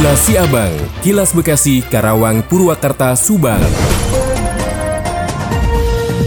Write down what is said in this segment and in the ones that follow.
Kilas Siabang, Kilas Bekasi, Karawang, Purwakarta, Subang.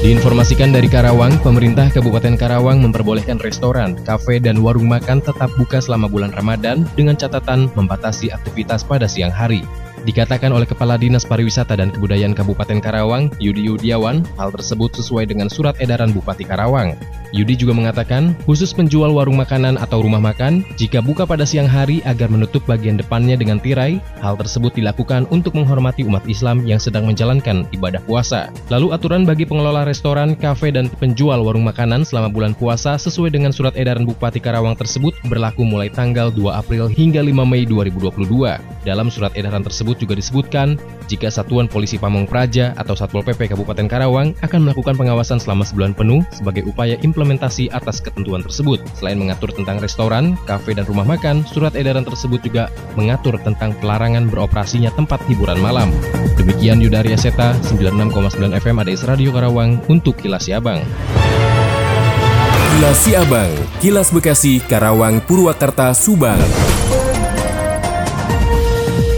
Diinformasikan dari Karawang, pemerintah Kabupaten Karawang memperbolehkan restoran, kafe, dan warung makan tetap buka selama bulan Ramadan dengan catatan membatasi aktivitas pada siang hari. Dikatakan oleh Kepala Dinas Pariwisata dan Kebudayaan Kabupaten Karawang, Yudi Yudiawan, hal tersebut sesuai dengan surat edaran Bupati Karawang. Yudi juga mengatakan, khusus penjual warung makanan atau rumah makan, jika buka pada siang hari agar menutup bagian depannya dengan tirai, hal tersebut dilakukan untuk menghormati umat Islam yang sedang menjalankan ibadah puasa. Lalu aturan bagi pengelola restoran, kafe, dan penjual warung makanan selama bulan puasa sesuai dengan surat edaran Bupati Karawang tersebut berlaku mulai tanggal 2 April hingga 5 Mei 2022. Dalam surat edaran tersebut juga disebutkan, jika Satuan Polisi Pamong Praja atau Satpol PP Kabupaten Karawang akan melakukan pengawasan selama sebulan penuh sebagai upaya implementasi implementasi atas ketentuan tersebut. Selain mengatur tentang restoran, kafe, dan rumah makan, surat edaran tersebut juga mengatur tentang pelarangan beroperasinya tempat hiburan malam. Demikian Yudaria Seta, 96,9 FM ADS Radio Karawang untuk Kilas Siabang. Kilas Siabang, Kilas Bekasi, Karawang, Purwakarta, Subang.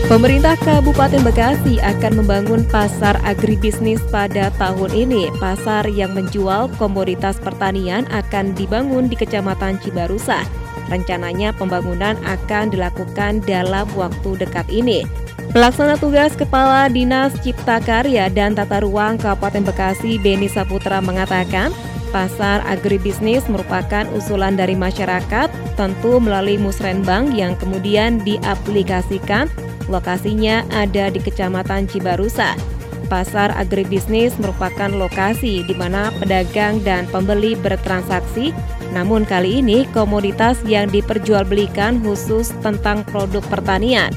Pemerintah Kabupaten Bekasi akan membangun pasar agribisnis pada tahun ini. Pasar yang menjual komoditas pertanian akan dibangun di Kecamatan Cibarusa. Rencananya pembangunan akan dilakukan dalam waktu dekat ini. Pelaksana tugas Kepala Dinas Cipta Karya dan Tata Ruang Kabupaten Bekasi Beni Saputra mengatakan, pasar agribisnis merupakan usulan dari masyarakat, tentu melalui musrenbang yang kemudian diaplikasikan Lokasinya ada di Kecamatan Cibarusa. Pasar agribisnis merupakan lokasi di mana pedagang dan pembeli bertransaksi. Namun kali ini komoditas yang diperjualbelikan khusus tentang produk pertanian.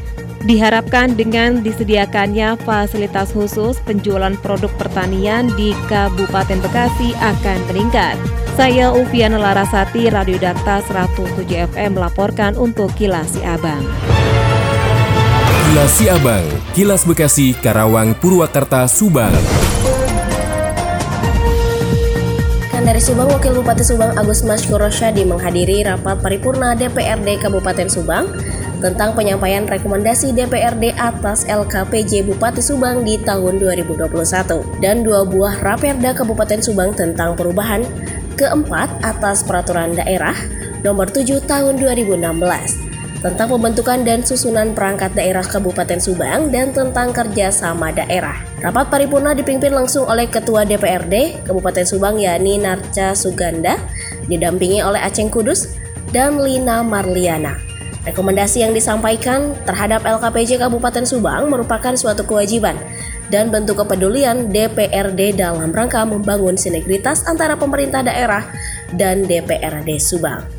Diharapkan dengan disediakannya fasilitas khusus penjualan produk pertanian di Kabupaten Bekasi akan meningkat. Saya Ufiana Larasati, Radio Data 107 FM melaporkan untuk Kilas Abang. Kilas Siabang, Kilas Bekasi, Karawang, Purwakarta, Subang. Dari Subang, Wakil Bupati Subang Agus Mashkur Rosyadi menghadiri rapat paripurna DPRD Kabupaten Subang tentang penyampaian rekomendasi DPRD atas LKPJ Bupati Subang di tahun 2021 dan dua buah Raperda Kabupaten Subang tentang perubahan keempat atas peraturan daerah nomor 7 tahun 2016 tentang pembentukan dan susunan perangkat daerah Kabupaten Subang dan tentang kerjasama daerah. Rapat paripurna dipimpin langsung oleh Ketua DPRD Kabupaten Subang yakni Narca Suganda, didampingi oleh Aceng Kudus dan Lina Marliana. Rekomendasi yang disampaikan terhadap LKPJ Kabupaten Subang merupakan suatu kewajiban dan bentuk kepedulian DPRD dalam rangka membangun sinergitas antara pemerintah daerah dan DPRD Subang.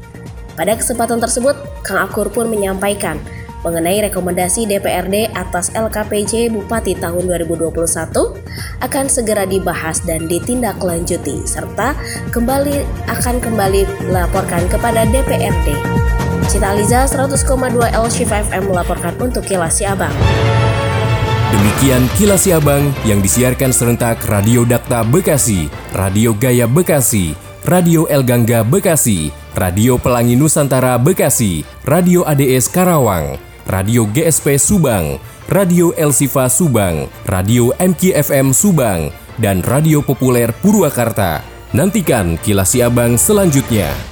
Pada kesempatan tersebut, Kang Akur pun menyampaikan mengenai rekomendasi DPRD atas LKPJ Bupati tahun 2021 akan segera dibahas dan ditindaklanjuti serta kembali akan kembali melaporkan kepada DPRD. Cita Liza 100,2 LC5 FM melaporkan untuk Kilas Abang. Demikian Kilas Abang yang disiarkan serentak Radio Dakta Bekasi, Radio Gaya Bekasi, Radio El Gangga Bekasi, Radio Pelangi Nusantara Bekasi, Radio ADS Karawang, Radio GSP Subang, Radio El Sifa Subang, Radio MKFM Subang, dan Radio Populer Purwakarta. Nantikan kilas Abang selanjutnya.